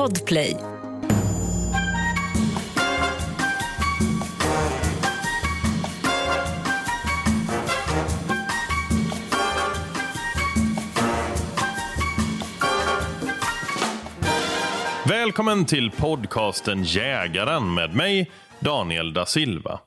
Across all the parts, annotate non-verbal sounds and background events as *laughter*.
Podplay. Välkommen till podcasten Jägaren med mig, Daniel da Silva.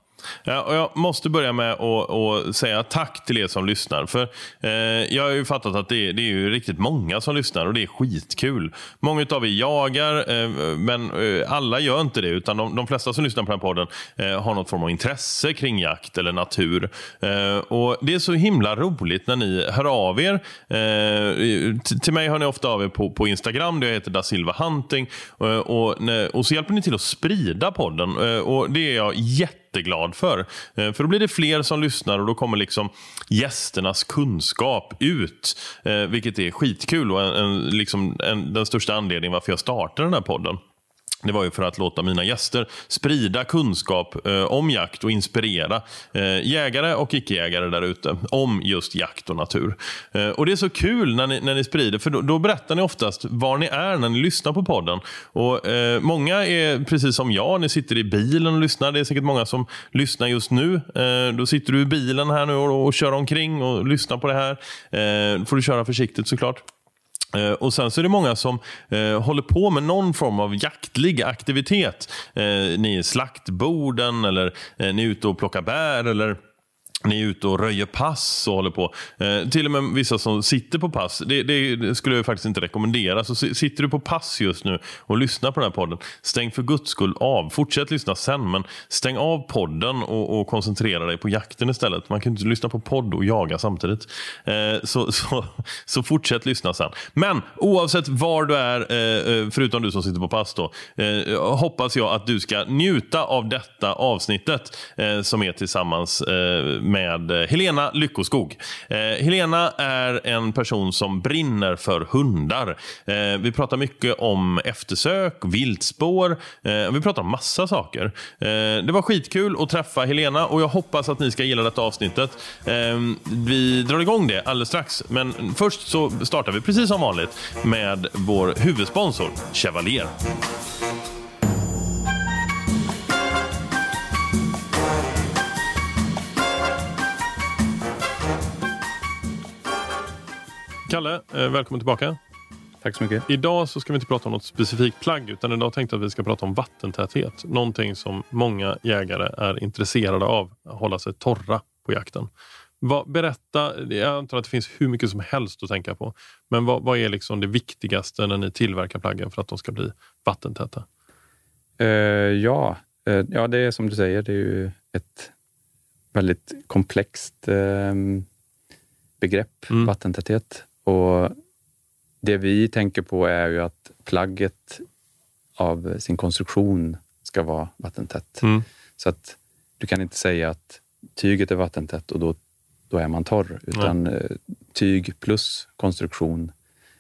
Ja, och jag måste börja med att, säga tack till er som lyssnar. För eh, Jag har ju fattat att det är, det är ju riktigt många som lyssnar och det är skitkul. Många av er jagar, eh, men eh, alla gör inte det. Utan de, de, flesta som lyssnar på den här podden eh, har något form av intresse kring jakt eller natur. Eh, och Det är så himla roligt när ni hör av er. Eh, till mig hör ni ofta av er på, på Instagram, jag heter da Silva Hunting. Eh, och, och så hjälper ni till att sprida podden. Eh, och Det är jag jätte jätteglad för. Eh, för då blir det fler som lyssnar och då kommer liksom gästernas kunskap ut. Eh, vilket är skitkul och en, en, liksom en, den största anledningen varför jag startade den här podden. Det var ju för att låta mina gäster sprida kunskap eh, om jakt och inspirera eh, jägare och icke-jägare där ute om just jakt och natur. Eh, och Det är så kul när ni, när ni sprider, för då, då, berättar ni oftast var ni är när ni lyssnar på podden. Och eh, Många är precis som jag, ni sitter i bilen och lyssnar. Det är säkert många som lyssnar just nu. Eh, då sitter du i bilen här nu och, och kör omkring och lyssnar på det här. Eh, får du köra försiktigt såklart. Eh, och Sen så är det många som eh, håller på med någon form av jaktlig aktivitet. Eh, ni är slaktborden eller eh, ni är ute och plockar bär eller ni är ute och röjer pass och håller på. Eh, till och med vissa som sitter på pass. Det, det, skulle jag faktiskt inte rekommendera. Så sitter du på pass just nu och lyssnar på den här podden. Stäng för guds skull av. Fortsätt lyssna sen, men stäng av podden och, och koncentrera dig på jakten istället. Man kan inte lyssna på podd och jaga samtidigt. Eh, så, så, så fortsätt lyssna sen. Men oavsett var du är, eh, eh, förutom du som sitter på pass, då, eh, hoppas jag att du ska njuta av detta avsnittet eh, som är tillsammans eh, med eh, Helena Lyckoskog. Eh, Helena är en person som brinner för hundar. Eh, vi pratar mycket om eftersök, viltspår. Eh, vi pratar om massa saker. Eh, det var skitkul att träffa Helena och jag hoppas att ni ska gilla detta avsnittet. Eh, vi drar igång det alldeles strax, men först så startar vi precis som vanligt med vår huvudsponsor Chevalier. Kalle, eh, välkommen tillbaka. Tack så mycket. Idag så ska vi inte prata om något specifikt plagg utan idag tänkte jag att vi ska prata om vattentäthet. Någonting som många jägare är intresserade av, att hålla sig torra på jakten. Vad, berätta, jag antar att det finns hur mycket som helst att tänka på. Men vad, vad är liksom det viktigaste när ni tillverkar plaggen för att de ska bli vattentäta? Uh, ja, uh, ja, det är som du säger, det är ju ett väldigt komplext uh, begrepp, mm. vattentäthet. Och Det vi tänker på är ju att plagget av sin konstruktion ska vara vattentätt. Mm. Så att du kan inte säga att tyget är vattentätt och då, då är man torr. Utan mm. tyg plus konstruktion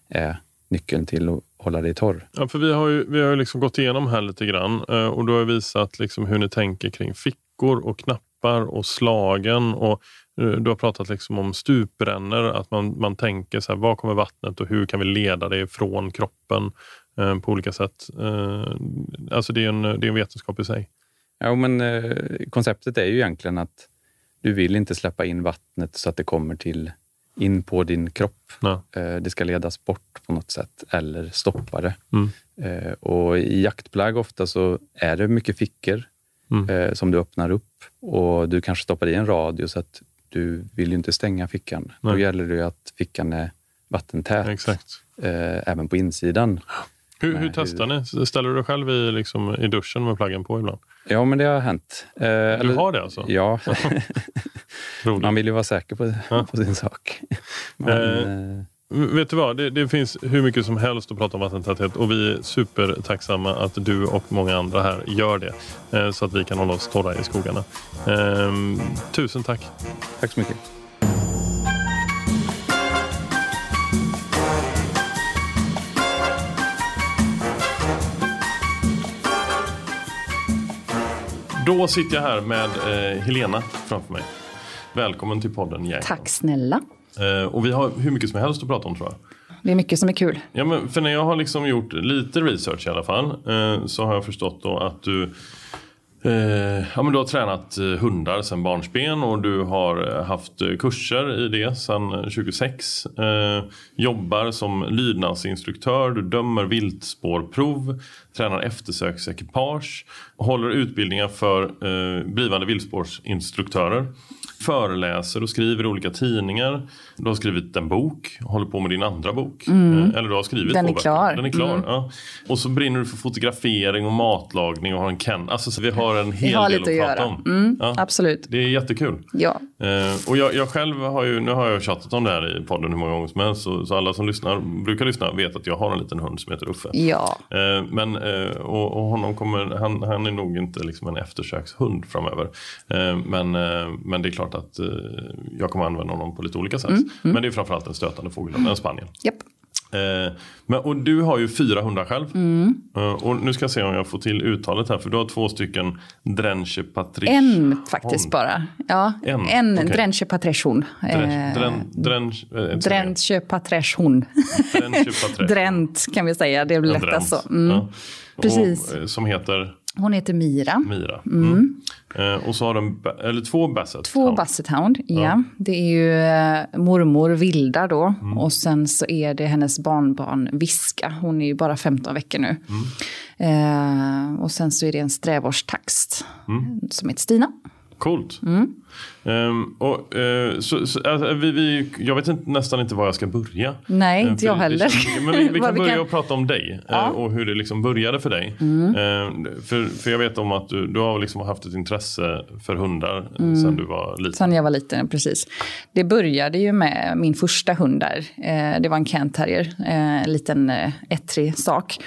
är nyckeln till att hålla dig torr. Ja, för vi har ju, vi har liksom gått igenom här lite grann eh, och du har visat liksom hur ni tänker kring fickor och knappar och slagen och du har pratat liksom om stuprännor, att man, man tänker så här, var kommer vattnet och hur kan vi leda det från kroppen eh, på olika sätt. Eh, alltså det är, en, det är en vetenskap i sig. Ja, men eh, konceptet är ju egentligen att du vill inte släppa in vattnet så att det kommer till in på din kropp. Eh, det ska ledas bort på något sätt eller stoppa det. Mm. Eh, och I jaktplagg ofta så är det mycket fickor mm. som du öppnar upp och du kanske stoppar i en radio så att du vill ju inte stänga fickan. Nej. Då gäller det att fickan är vattentät. Exakt. Eh, även på insidan. Hur, hur testar ni? Ställer du dig själv i, liksom, i duschen med plaggen på ibland? Ja, men det har hänt. Eh, du eller, har det alltså? Ja. *laughs* Man vill ju vara säker på, på sin sak. Men, eh, eh Vet du vad, det, det, finns hur mycket som helst att prata om vattentäthet och vi är supertacksamma att du och många andra här gör det eh, så att vi kan hålla oss torra i skogarna. Eh, tusen tack. Tack så mycket. Då sitter jag här med eh, Helena framför mig. Välkommen till podden Jägaren. Tack snälla. Eh, och vi har hur mycket som helst att prata om tror jag. det är mycket som är kul. Ja, men för när jag har liksom gjort lite research i alla fall eh, så har jag förstått då att du Eh, ja, men du har tränat hundar sedan barnsben och du har haft kurser i det sedan 2006. Eh, jobbar som lydnadsinstruktör, du dömer viltspårprov, tränar eftersöksekipage, håller utbildningar för blivande viltspårsinstruktörer föreläser och skriver i olika tidningar. Du har skrivit en bok, håller på med din andra bok. Mm. Eller du har skrivit Den är klar. Den är klar. Mm. Ja. Och så brinner du för fotografering och matlagning och har en Ken. Alltså så vi har en hel har del att att prata om. Mm, Ja. Absolut. Det är jättekul. Ja. Eh, och jag, jag själv har ju, nu har jag tjatat om det här i podden hur många gånger som helst. Så, så alla som lyssnar, brukar lyssna vet att jag har en liten hund som heter Uffe. Ja. Eh, Men, eh, och, och honom kommer, han, han är nog inte liksom en eftersökshund framöver. Eh, Men, eh, men det är klart att eh, jag kommer använda honom på lite olika sätt. Men det är framförallt en stötande fågelhund, en spaniel. Japp. Eh, Men, och du har ju fyra hundar själv. Eh, Och nu ska jag se om jag får till uttalet här. För du har två stycken Drenche Patriche. En faktiskt bara. Ja, En, en, okej. Drenche Patreschon. Dren, dren, dren, eh, Drenche. Drenche Patriche. Drent kan vi säga, det En lättast så. Mm. Ja. Precis. Och, eh, som heter Hon heter Mira. Mira. Mm. Eh, och så har ba- eller två Basset. Två Hound. Basset Hound, ja. Det är ju eh, mormor Vilda då. Mm. Och sen så är det hennes barnbarn Viska. Hon är ju bara 15 veckor nu. Mm. Eh, och sen så är det en strävårstaxt Mm. som heter Stina. Coolt. Mm. Ehm, och, eh, så, så, alltså, vi, vi, jag vet inte, nästan inte var jag ska börja. Nej, Eh, inte jag heller. Det, men vi, *laughs* vi kan börja och prata om dig eh, Ja. Mm. och hur det liksom började för dig. Eh, för, för jag vet om att du, du har liksom haft ett intresse för hundar eh, sedan du var liten. Sen jag var liten, precis. Det började ju med min första hund där. Det var en Kent terrier, en liten ettrig sak.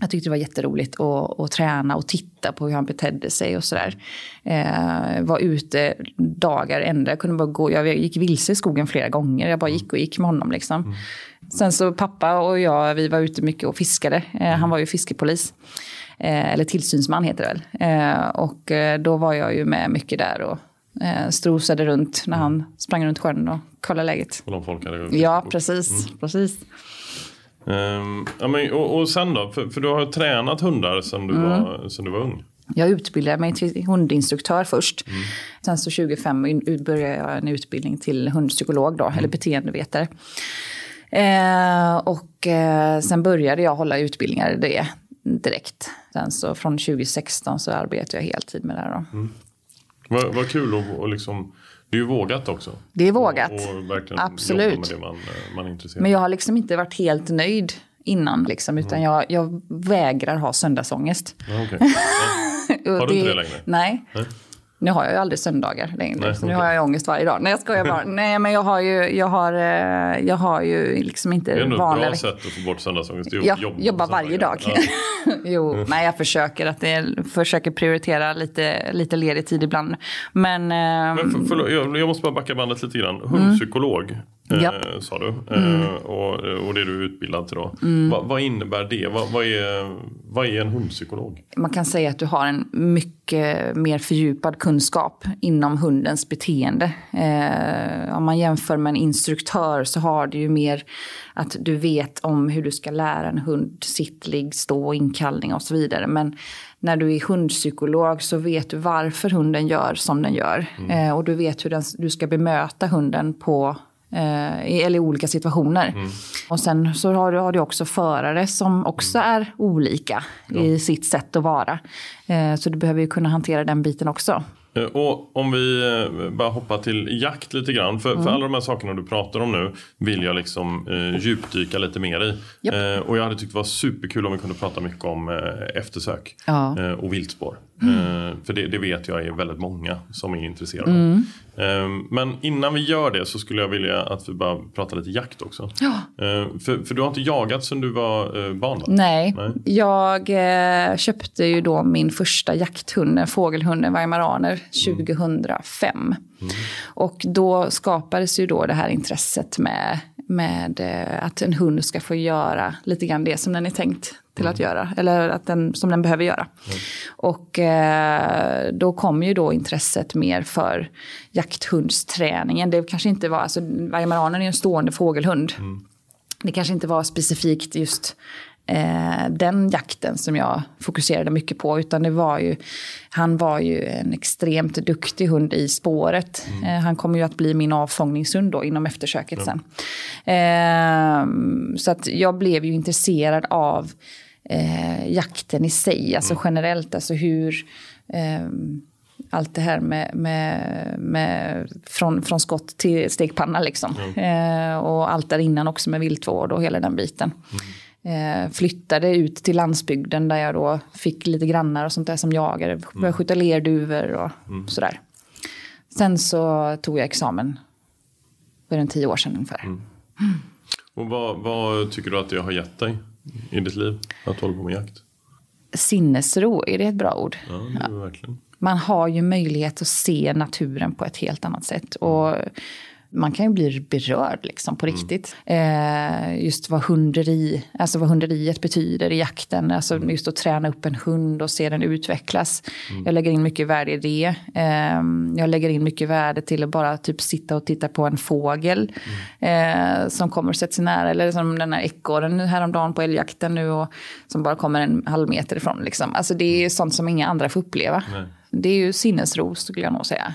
Jag tyckte det var jätteroligt att, att träna och titta på hur han betedde sig och sådär. Eh, var ute dagar ända. Jag, kunde bara gå, jag gick vilse i skogen flera gånger. Jag bara gick och gick med honom. Liksom. Sen så pappa och jag, vi var ute mycket och fiskade. Eh, han var ju fiskepolis. Eh, eller tillsynsman heter det väl. Eh, och eh, då var jag ju med mycket där och eh, strosade runt när han sprang runt sjön och kollade läget. Och de folk hade Ja, precis. precis. Ehm, ja, men, och, och sen då? För, för du har tränat hundar sedan du, Mm. var, sedan du var ung. Jag utbildade mig till hundinstruktör först. Sen så 25 in- började jag en utbildning till hundpsykolog då, eller beteendevetare. Eh, och eh, sen började jag hålla utbildningar i det direkt. Sen så från 2016 så arbetar jag heltid med det här då. Vad, vad kul och, och liksom, det är ju vågat också. Det är vågat. Och, och verkligen Absolut. jobba med det man, eh, man är intresserad Men jag har liksom inte varit helt nöjd innan, liksom, utan jag, jag vägrar ha söndagsångest. Ja. Och *laughs* Har du inte det längre? Nej. Nej. Nu har jag ju aldrig söndagar längre, Nej, så nu har jag ångest varje dag. Nej, jag skojar bara. *laughs* Nej, men jag har ju, jag har, eh, jag har ju liksom inte Det är ändå ett bra vanliga... sätt att få bort söndagsångest. Jag jobba jobbar varje dag. Ja. *laughs* jo, nej, jag försöker, att det, försöker prioritera lite, lite ledig tid ibland. Men, Men för, förlåt, jag, jag måste bara backa bandet lite grann. Hundpsykolog eh, Japp. sa du. Eh, och, och det är du utbildad till då. Va, vad innebär det? Vad, vad, är, vad är en hundpsykolog? man kan säga att du har en mycket mer fördjupad kunskap inom hundens beteende. Eh, om man jämför med en instruktör så har du ju mer att du vet om hur du ska lära en hund sitt, ligg, stå, inkallning och så vidare. Men när du är hundpsykolog så vet du varför hunden gör som den gör. Eh, och du vet hur den, du ska bemöta hunden på eh, eller i olika situationer. Och sen så har du, har du också förare som också är olika i sitt sätt att vara. Eh, så du behöver ju kunna hantera den biten också. Eh, Och om vi bara hoppar till jakt lite grann. För, Mm. för alla de här sakerna du pratar om nu vill jag liksom eh, djupdyka lite mer i. Japp. Eh, och jag hade tyckt det var superkul om vi kunde prata mycket om eh, eftersök Ja. och viltspår. Eh, för det, det vet jag är väldigt många som är intresserade Mm. av. Eh, men innan vi gör det så skulle jag vilja att vi bara pratar lite jakt också. Eh, för, för du har inte jagat sedan du var eh, barn va? Nej, Nej. jag eh, köpte ju då min första jakthund, en fågelhund, en weimaraner, 2005. Och då skapades ju då det här intresset med, med att en hund ska få göra lite grann det som den är tänkt till att göra, eller att den, som den behöver göra. Och eh, då kom ju då intresset mer för jakthundsträningen. Det kanske inte var, alltså weimaranen är ju en stående fågelhund. det kanske inte var specifikt just eh, den jakten som jag fokuserade mycket på. Utan det var ju, han var ju en extremt duktig hund i spåret. Mm. Eh, han kommer ju att bli min avfångningshund då inom eftersöket ja. sen. Eh, så att jag blev ju intresserad av eh, jakten i sig, alltså mm. generellt. Alltså hur ehm, allt det här med, med, med från, från skott till stegpanna liksom. Mm. Eh, och allt där innan också med viltvård och hela den biten. Mm. Eh, flyttade ut till landsbygden där jag då fick lite grannar och sånt där som jagade. Började mm. skjuta lerduvor och mm. sådär. Sen så tog jag examen för en tio år sedan ungefär. Mm. Och vad, vad, tycker du att det har gett dig i ditt liv att hålla på med jakt? Sinnesro, är det ett bra ord? Ja, det är verkligen. Man har ju möjlighet att se naturen på ett helt annat sätt. Och man kan ju bli berörd liksom på mm. riktigt. Mm. Eh, just vad hunderi, alltså vad hunderiet betyder i jakten. Alltså mm. just att träna upp en hund och se den utvecklas. Mm. Jag lägger in mycket värde i det. Eh, jag lägger in mycket värde till att bara typ sitta och titta på en fågel mm. eh, som kommer och sätter sig nära. Eller som den här ekorren häromdagen på älgjakten nu och som bara kommer en halv meter ifrån. Liksom. Alltså det är mm. sånt som inga andra får uppleva. Nej. Det är ju sinnesro skulle jag nog säga.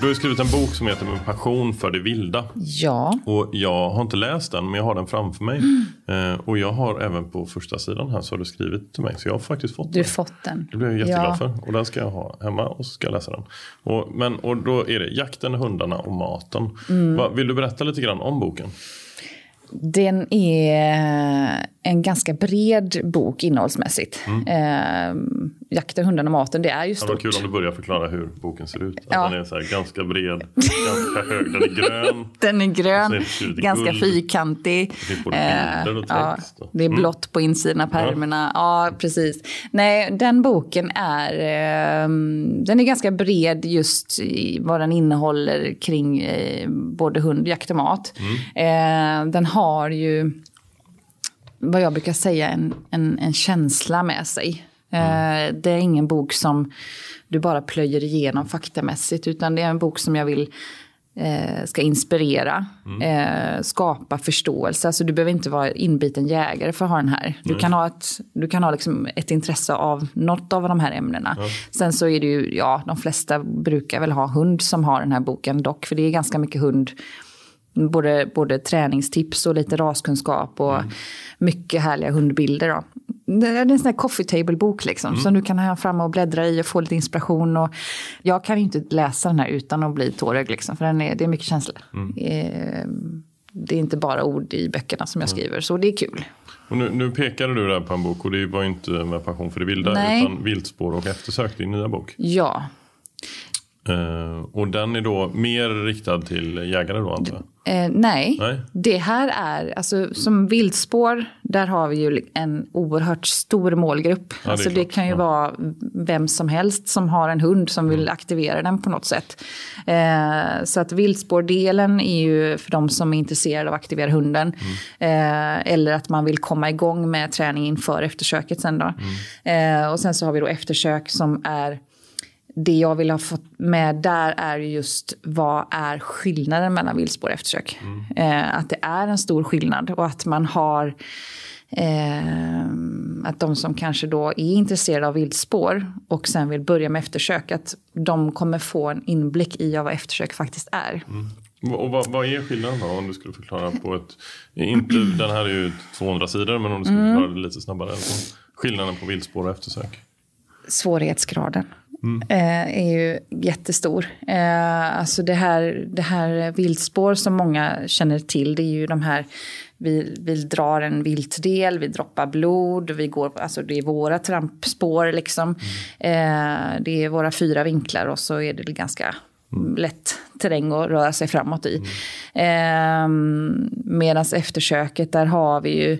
Du har skrivit en bok som heter Med passion för det vilda. Ja. Och jag har inte läst den men jag har den framför mig. Mm. Eh, och jag har även på första sidan här så har du skrivit till mig. Så jag har faktiskt fått du den. Du fått den. Det blir jag jätteglad ja. för. Och den ska jag ha hemma och så ska jag läsa den. Och, men, och då är det jakten, hundarna och maten. Mm. Va, vill du berätta lite grann om boken? Den är en ganska bred bok innehållsmässigt. Mm. Eh, jakten, hundarna och maten, det är ju stort. Det var kul om du börjar förklara hur boken ser ut. ja. Den är så ganska bred, ganska hög, den är grön. *laughs* Den är grön, ganska guld. fyrkantig. Det bilder och text. Ja, det är mm. blått på insidan av pärmarna. Ja. ja. precis. Nej, den boken är, eh, den är ganska bred just i vad den innehåller kring eh, både hund, jakt och mat. Mm. Eh, den har ju vad jag brukar säga, en, en, en känsla med sig. Mm. Det är ingen bok som du bara plöjer igenom faktamässigt, utan det är en bok som jag vill eh, ska inspirera, mm. eh, skapa förståelse. Alltså du behöver inte vara inbiten jägare för att ha den här. Du mm. kan ha, ett, du kan ha liksom ett intresse av något av de här ämnena. Sen så är det ju, ja, de flesta brukar väl ha hund som har den här boken dock, för det är ganska mycket hund både, både träningstips och lite raskunskap och mm. mycket härliga hundbilder. Då. Det är en sån här coffee table-bok liksom, mm. som du kan ha fram och bläddra i och få lite inspiration. Och jag kan inte läsa den här utan att bli tårögd, liksom, för den är, det är mycket känslor. Mm. Eh, det är inte bara ord i böckerna som jag mm. skriver, så det är kul. Nu, nu pekade du där på en bok och det var inte med Passion för det vilda Nej. utan Viltspår och eftersök, din nya bok. Ja. Uh, och den är då mer riktad till jägare då antar jag? Eh, nej. nej. det här är, alltså som viltspår, där har vi ju en oerhört stor målgrupp. Ja, det, alltså, det kan ju ja. vara vem som helst som har en hund som vill mm. aktivera den på något sätt. Eh, så att viltspårdelen är ju för de som är intresserade av att aktivera hunden. Mm. Eh, eller att man vill komma igång med träning inför eftersöket sen då. Mm. Eh, och sen så har vi då eftersök som är det jag vill ha fått med där är just vad är skillnaden mellan viltspår och eftersök. Mm. Eh, att det är en stor skillnad och att man har eh, att de som kanske då är intresserade av viltspår och sen vill börja med eftersök, att de kommer få en inblick i vad eftersök faktiskt är. Mm. Och vad, vad, är skillnaden då om du skulle förklara på ett, inte, den här är ju 200 sidor men om du skulle mm. förklara det lite snabbare. Alltså, skillnaden på viltspår och eftersök? Svårighetsgraden mm. eh, är ju jättestor. Eh, alltså det här, det här viltspår som många känner till, det är ju de här vi, vi drar en viltdel, vi droppar blod, vi går, alltså det är våra trampspår liksom. Mm. Eh, det är våra fyra vinklar och så är det ganska mm. lätt terräng att röra sig framåt i. Mm. Eh, Medan eftersöket, där har vi ju,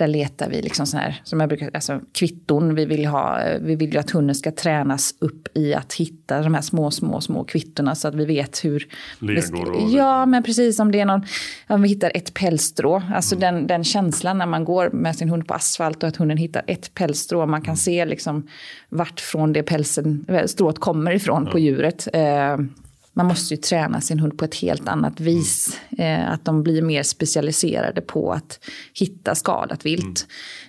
där letar vi liksom så här, som jag brukar, alltså kvitton. Vi vill, ha, vi vill ju att hunden ska tränas upp i att hitta de här små, små, små kvittorna så att vi vet hur... Legor och... Ja, men precis om det är någon, om vi hittar ett pälsstrå, alltså mm. den, den känslan när man går med sin hund på asfalt och att hunden hittar ett pälsstrå, man kan se liksom vart från det pälsen, strået kommer ifrån ja. på djuret. Eh, man måste ju träna sin hund på ett helt annat vis. Eh, att de blir mer specialiserade på att hitta skadat vilt. Mm.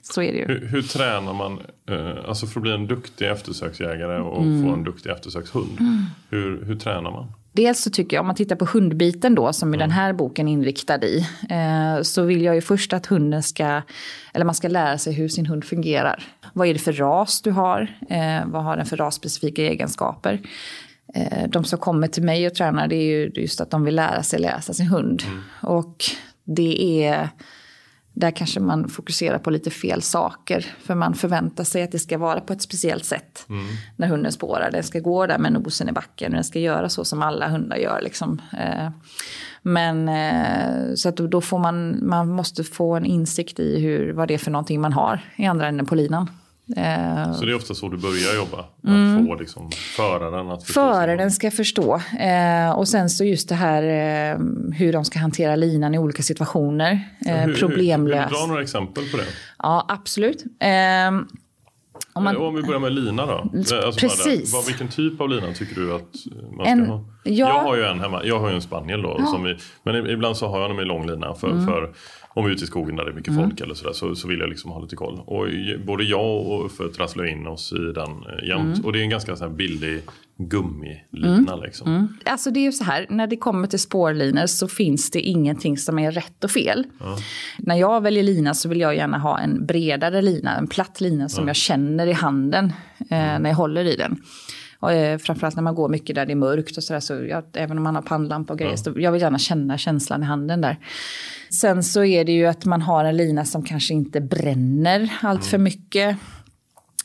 Så är det ju. Hur, hur tränar man, eh, alltså för att bli en duktig eftersöksjägare och mm. få en duktig eftersökshund. Mm. Hur, hur tränar man? Dels så tycker jag, om man tittar på hundbiten då, som är den här boken inriktad i, eh, så vill jag ju först att hunden ska, eller man ska lära sig hur sin hund fungerar. Vad är det för ras du har? Eh, vad har den för rasspecifika egenskaper? Eh, de som kommer till mig och tränar, det är ju just att de vill lära sig läsa sin hund. Mm. Och det är där kanske man fokuserar på lite fel saker. För man förväntar sig att det ska vara på ett speciellt sätt mm. när hunden spårar. Den ska gå där med nosen i backen. Den ska göra så som alla hundar gör. Liksom. Eh, men eh, så att då får man, man måste få en insikt i hur, vad det är för någonting man har i andra änden på linan. Eh, så det är ofta så du börjar jobba? Att mm. få liksom föraren att förstå? Föraren ska förstå. Eh, och sen så just det här eh, hur de ska hantera linan i olika situationer. Eh, hur, problemlöst. Vill du dra några exempel på det? Ja, absolut. Ehm, om, man, om vi börjar med lina då. Alltså Precis. Vad, vilken typ av lina tycker du att man ska en, ha? Ja. Jag har ju en hemma, jag har ju en spaniel då. Ja. Vi, men ibland så har jag dem i lång lina för, mm. för om vi är ute i skogen där det är mycket mm. folk eller sådär så, så vill jag liksom ha lite koll. Och både jag och Uffe trasslar in oss i den eh, jämt. Mm. Och det är en ganska så här billig gummilina. Mm. Liksom. Mm. Alltså det är ju så här, när det kommer till spårlinor så finns det ingenting som är rätt och fel. Ja. När jag väljer lina så vill jag gärna ha en bredare lina, en platt lina som ja. jag känner i handen eh, mm. när jag håller i den. Och, eh, framförallt när man går mycket där det är mörkt och sådär. Så jag, även om man har pannlampa och grejer. Ja. Så jag vill gärna känna känslan i handen där. Sen så är det ju att man har en lina som kanske inte bränner allt för mm. mycket.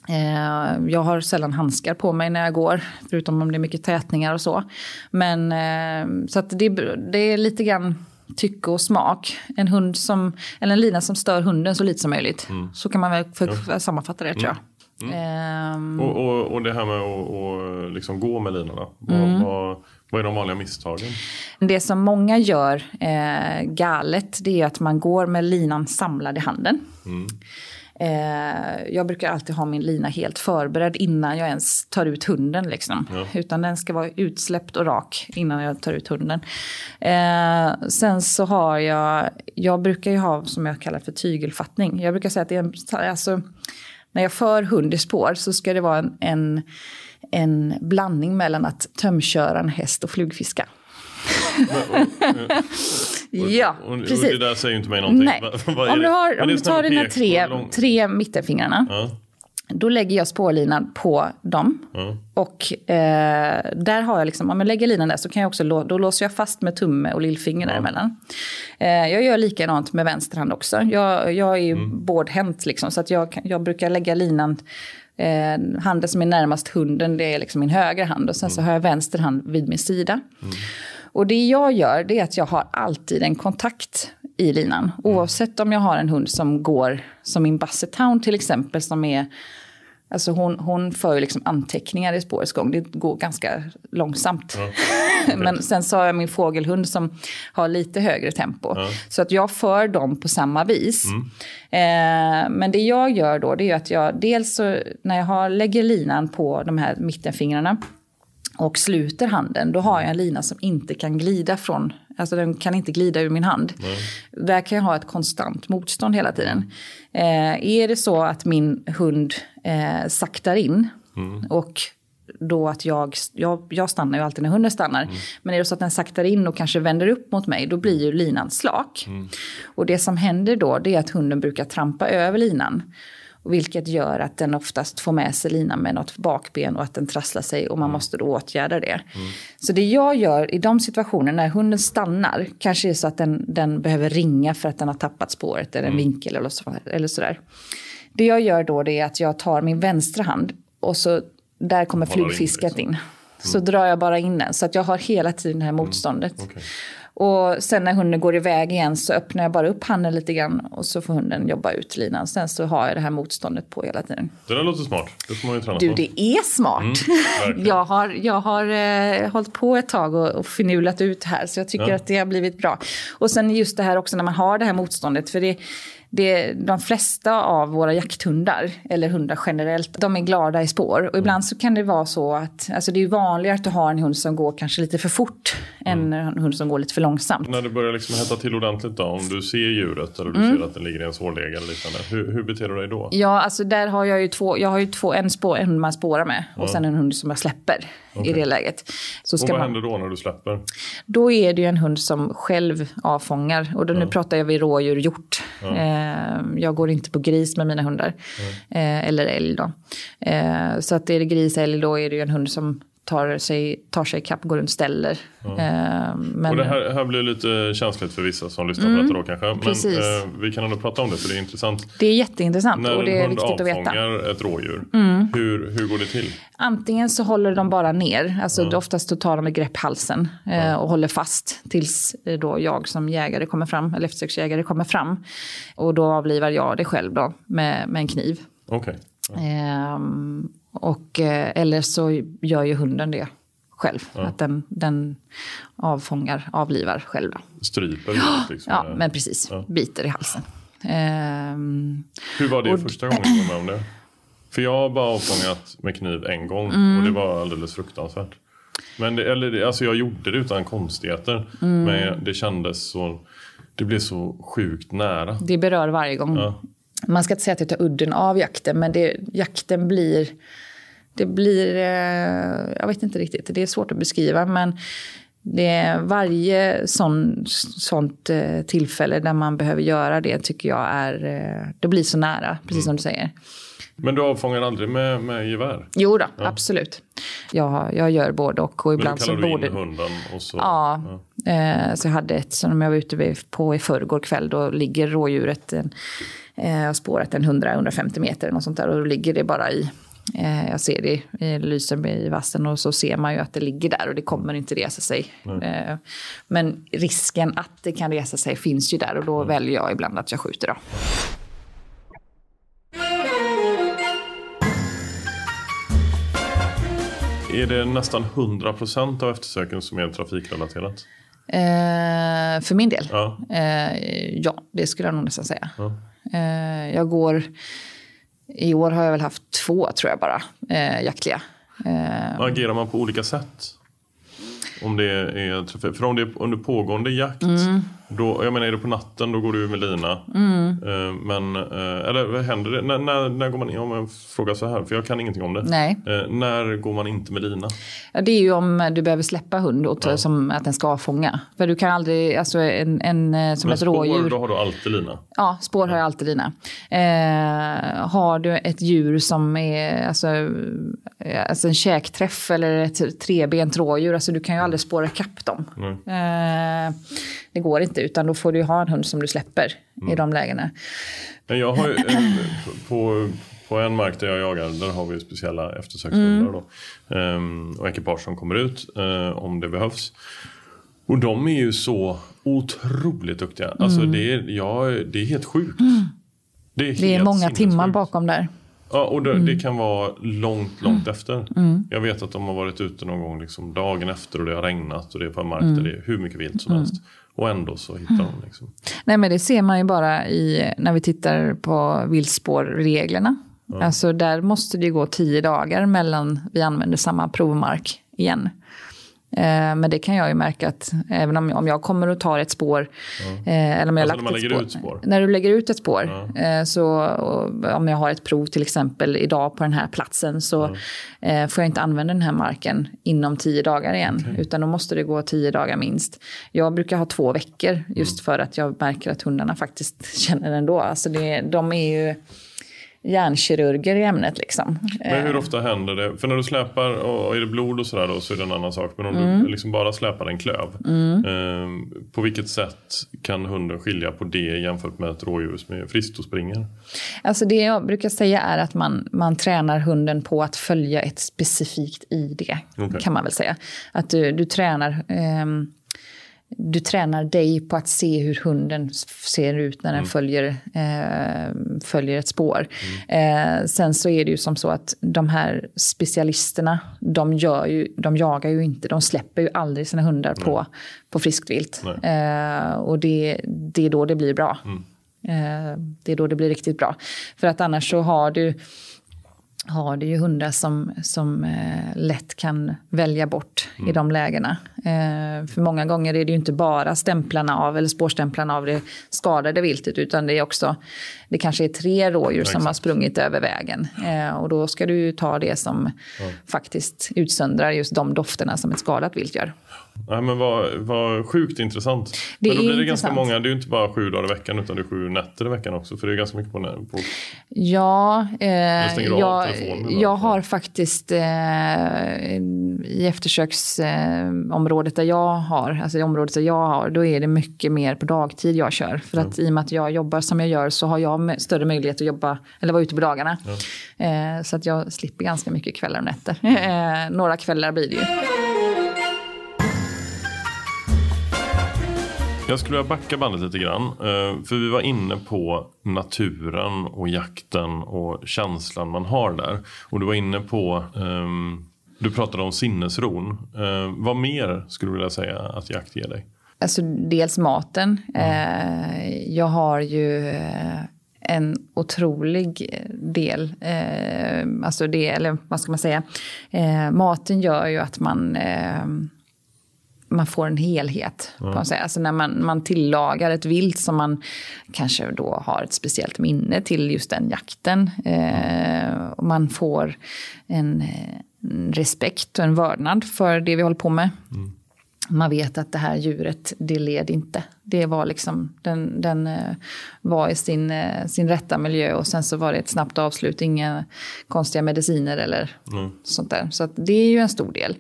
Eh, jag har sällan handskar på mig när jag går, förutom om det är mycket tätningar och så. Men eh, så det, det är lite grann tycke och smak. En hund som, eller en lina som stör hunden så lite som möjligt. Mm. Så kan man väl för, sammanfatta det tror jag. Mm. Um, och, och, och, det här med att och liksom gå med linorna. Mm. Vad, vad, är de vanliga misstagen? Det som många gör eh, galet det är att man går med linan samlad i handen. Mm. Eh, jag brukar alltid ha min lina helt förberedd innan jag ens tar ut hunden. Liksom. Ja. Utan den ska vara utsläppt och rak innan jag tar ut hunden. Eh, sen så har jag, jag brukar ju ha som jag kallar för tygelfattning. Jag brukar säga att det är en, alltså, när jag för hund i spår så ska det vara en, en, en blandning mellan att tömköra en häst och flugfiska. ja, och, precis. Och det där säger ju inte mig någonting. Nej. om du, har, om du tar dina tre, tre mittenfingrarna. Ja. Då lägger jag spårlinan på dem. Ja. Och eh, där har jag liksom, om jag lägger linan där så kan jag också, då låser jag fast med tumme och lillfinger ja. däremellan. Eh, jag gör likadant med vänster hand också. Jag, jag är ju mm. bårdhänt liksom, så att jag, jag brukar lägga linan Eh, handen som är närmast hunden det är liksom min högra hand och sen mm. så har jag vänster hand vid min sida. Mm. Och det jag gör det är att jag har alltid en kontakt i linan. Mm. Oavsett om jag har en hund som går, som min Basset Town till exempel, som är Alltså hon, hon för ju liksom anteckningar i spårets gång. Det går ganska långsamt. Ja. *laughs* Men sen så har jag min fågelhund som har lite högre tempo. Ja. Så att jag för dem på samma vis. Mm. Eh, men det jag gör då det är att jag dels så, när jag har, lägger linan på de här mittenfingrarna och sluter handen, då har jag en lina som inte kan glida från, alltså den kan inte glida ur min hand. Nej. Där kan jag ha ett konstant motstånd hela tiden. Eh, är det så att min hund eh, saktar in mm. och då att jag, jag, jag stannar ju alltid när hunden stannar. Mm. Men är det så att den saktar in och kanske vänder upp mot mig, då blir ju linan slak. Mm. Och det som händer då, det är att hunden brukar trampa över linan. Vilket gör att den oftast får med sig linan med något bakben och att den trasslar sig och man mm. måste då åtgärda det. Mm. Så det jag gör i de situationerna när hunden stannar, kanske är så att den, den behöver ringa för att den har tappat spåret eller en mm. vinkel eller, så, eller sådär. Det jag gör då det är att jag tar min vänstra hand och så där kommer flugfisket in. Så mm. drar jag bara in den. Så att jag har hela tiden det här mm. motståndet. Okay. Och sen när hunden går iväg igen så öppnar jag bara upp handen lite grann och så får hunden jobba ut linan. Sen så har jag det här motståndet på hela tiden. Det där låter smart. Det får man ju träna du, på. det är smart. Mm, *laughs* jag har, jag har eh, hållit på ett tag och, och finulat ut här så jag tycker ja. att det har blivit bra. Och sen just det här också när man har det här motståndet. För det, det, de flesta av våra jakthundar, eller hundar generellt, de är glada i spår. Och ibland så kan det vare så att, alltså det är vanligare att du har en hund som går kanske lite för fort än en hund som går lite för långsamt. När det börjar liksom hetta till ordentligt då, om du ser djuret eller du ser att den ligger i en svårläge eller liknande, hur, hur beter du dig då? Ja, alltså där har jag ju två, jag har ju två, en, spår, en hund man spårar med och sen en hund som jag släpper i det läget. Så Och vad man, händer då när du släpper? då är det ju en hund som själv avfångar. Och då, nu pratar jag vid rådjur, hjort. Eh, jag går inte på gris med mina hundar. Eh, eller älg då. Eh, så att är det gris, älg, då är det ju en hund som tar sig, tar sig ikapp, går runt ställer. Eh, men, Och det här, här blir lite känsligt för vissa som lyssnar på detta då kanske. Men Mm. Precis. eh, vi kan ändå prata om det för det är intressant. det är jätteintressant När och det en är hund viktigt att veta. Mm. avfångar ett rådjur, hur, hur går det till? Antingen så håller de bara ner, alltså oftast så tar de ett grepp halsen eh, och håller fast tills eh, då jag som jägare kommer fram, eller eftersöksjägare kommer fram. Och då avlivar jag det själv då med, med en kniv. Okej. Ehm, och, eh, eller så gör ju hunden det själv. Att den, den avfångar, avlivar själv. Stryper liksom. Ja, men precis. Biter i halsen. Ehm, Hur var det och- första gången du var med om det? För jag har bara avfångat med kniv en gång Mm. och det var alldeles fruktansvärt. Men det, eller, alltså jag gjorde det utan konstigheter. Mm. Men det kändes så... Det blev så sjukt nära. det berör varje gång. Ja. Man ska inte säga att det tar udden av jakten, men det, jakten blir... Det blir... Eh, jag vet inte riktigt, det är svårt att beskriva, men det är varje sån, sånt eh, tillfälle där man behöver göra det tycker jag är... Eh, det blir så nära, precis som du säger. Men du avfångar aldrig med, med gevär? Jo då, absolut. Jag, jag gör både och. och Men då ibland så kallar du både... in hunden och så... Ja, Eh, så jag hade ett som jag var ute på i förrgår kväll. Då ligger rådjuret, en, eh, jag har spårat en 100-150 meter eller något sånt där. Och då ligger det bara i, eh, jag ser det, det lyser i vassen och så ser man ju att det ligger där och det kommer inte resa sig. Eh, men risken att det kan resa sig finns ju där och då väljer jag ibland att jag skjuter. Då. Är det nästan 100% av eftersöken som är trafikrelaterat? Eh, för min del? Ja. Eh, ja, det skulle jag nog nästan säga. Ja. Eh, jag går... I år har jag väl haft två, tror jag bara, eh, jaktliga. Eh, Agerar man på olika sätt? Om det är trafik. För om det är under pågående jakt, Mm. då, jag menar är det på natten då går du med lina. Eh, Men, eh, eller vad händer det? När, när, när går man in? Om jag frågar så här, för jag kan ingenting om det. Nej. Eh, när går man inte med lina? Ja, det är ju om du behöver släppa hund och ta, som att den ska avfånga. För du kan aldrig, alltså en, en som Men ett spår, rådjur. då har du alltid lina. Ja, spår har jag alltid dina. Eh, har du ett djur som är alltså, alltså en käkträff eller ett trebent rådjur, alltså du kan ju aldrig spåra ikapp dem. Eh, det går inte, utan då får du ha en hund som du släpper i de lägena. Men jag har eh, på, på en mark där jag jagar, där har vi speciella eftersökshundar då. Ehm, och ekipage som kommer ut eh, om det behövs. Och de är ju så otroligt duktiga. Alltså det, är, ja, det är helt sjukt. Det är, Mm. Det är många timmar bakom där. Ja, och det, Mm. det kan vara långt, långt efter. Jag vet att de har varit ute någon gång liksom dagen efter och det har regnat och det är på en mark Mm. där det är hur mycket vilt som helst. Och ändå så hittar de liksom. Nej, men det ser man ju bara i, när vi tittar på viltspårreglerna. Alltså där måste det gå tio dagar mellan vi använder samma provmark igen. Eh, men det kan jag ju märka att även om, om jag kommer och tar ett spår. Eh, eller om jag Alltså när lagt man ett spår? När du lägger ut ett spår. Eh, så om jag har ett prov till exempel idag på den här platsen. Så eh, får jag inte använda den här marken inom tio dagar igen. Utan då måste det gå tio dagar minst. Jag brukar ha två veckor just för att jag märker att hundarna faktiskt *laughs* känner ändå. Alltså det, de är ju hjärnkirurger i ämnet liksom. Men hur ofta händer det? För när du släpar, och är det blod och sådär då så är det en annan sak. Men om Mm. du liksom bara släpar en klöv. Eh, på vilket sätt kan hunden skilja på det jämfört med ett rådjur som är friskt och springer? Alltså det jag brukar säga är att man, man tränar hunden på att följa ett specifikt ID. Okej. Kan man väl säga. Att du, du tränar... ehm, du tränar dig på att se hur hunden ser ut när den följer, eh, följer ett spår. Eh, sen så är det ju som så att de här specialisterna, de, gör ju, de jagar ju inte, de släpper ju aldrig sina hundar på, på friskt vilt. Eh, och det, det är då det blir bra. Eh, det är då det blir riktigt bra. För att annars så har du har du ju hundar som, som eh, lätt kan välja bort mm. i de lägena. Eh, för många gånger är det ju inte bara stämplarna av eller spårstämplarna av det skadade viltet utan det är också, det kanske är tre rådjur ja, som har sprungit över vägen. Eh, och då ska du ta det som ja. faktiskt utsöndrar just de dofterna som ett skadat vilt gör. Nej, men vad, vad sjukt intressant. Det men då blir det intressant. ganska många, det är ju inte bara sju dagar i veckan utan det är sju nätter i veckan också. För det är ganska mycket på... på ja, eh, jag, jag har faktiskt eh, i eftersöksområdet där jag har, alltså i området där jag har, då är det mycket mer på dagtid jag kör. För att mm. i och med att jag jobbar som jag gör så har jag större möjlighet att jobba, eller vara ute på dagarna. Mm. Eh, så att jag slipper ganska mycket kvällar och nätter. *laughs* Eh, några kvällar blir det ju. Jag skulle vilja backa bandet lite grann. Eh, för vi var inne på naturen och jakten och känslan man har där. Och du var inne på, um, du pratade om sinnesron. Uh, vad mer skulle du vilja säga att jakt ger dig? Alltså dels maten. Mm. Jag har ju en otrolig del. Eh, alltså det, eller vad ska man säga? Eh, maten gör ju att man eh, man får en helhet. Mm. På sätt. Alltså när man, man tillagar ett vilt som man kanske då har ett speciellt minne till just den jakten. Eh, och man får en, en, respekt och en vördnad för det vi håller på med. Mm. Man vet att det här djuret, det led inte. Det var liksom, den, den eh, var i sin, eh, sin rätta miljö och sen så var det ett snabbt avslut, inga konstiga mediciner eller mm. sånt där. Så det är ju en stor del.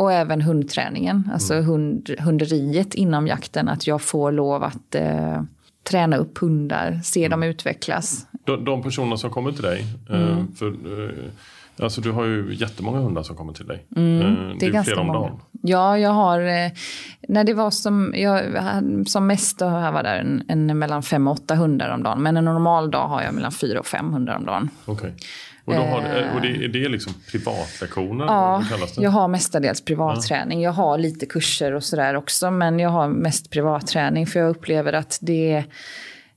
Och även hundträningen, alltså mm. hund, hunderiet inom jakten. Att jag får lov att eh, träna upp hundar, se mm. dem utvecklas. De, de personer som kommer till dig, eh, mm. för, eh, alltså du har ju jättemånga hundar som kommer till dig. Mm, eh, det, det är ganska många. Dagen. Ja, jag har, när det var som, jag, som mest då jag var där en, en mellan fem och åtta hundar om dagen. Men en normal dag har jag mellan fyra och fem hundar om dagen. Okay. Och, då har, eh, och det, är det liksom privatlektioner? Ja, jag har mestadels privatträning. Jag har lite kurser och sådär också, men jag har mest privatträning för jag upplever att det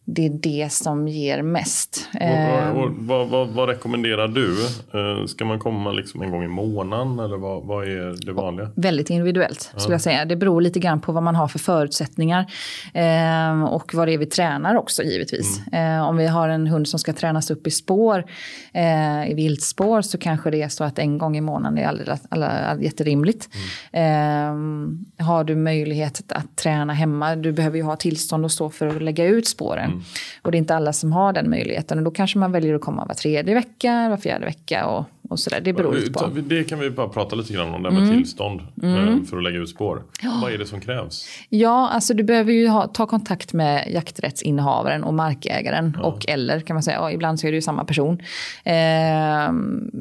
det är det som ger mest. Och, och, ehm. vad, vad, vad, rekommenderar du? Eh, ska man komma liksom en gång i månaden eller vad, vad är det vanliga? Väldigt individuellt ja. skulle jag säga. Det beror lite grann på vad man har för förutsättningar. Eh, och vad det är vi tränar också givetvis. Mm. Eh, om vi har en hund som ska tränas upp i spår, eh, i viltspår, så kanske det är så att en gång i månaden är alldeles, alldeles, jätterimligt. Mm. Ehm, har du möjlighet att träna hemma, du behöver ju ha tillstånd och så för att lägga ut spåren. Mm. Och det är inte alla som har den möjligheten. Och då kanske man väljer att komma var tredje vecka, var fjärde vecka och, och sådär. Det beror lite på. Det kan vi bara prata lite grann om, det med mm. tillstånd mm. Eh, för att lägga ut spår. Ja. Vad är det som krävs? Ja, alltså du behöver ju ha, ta kontakt med jakträttsinnehavaren och markägaren. Ja. Och eller kan man säga, ja, ibland så är det ju samma person. Eh,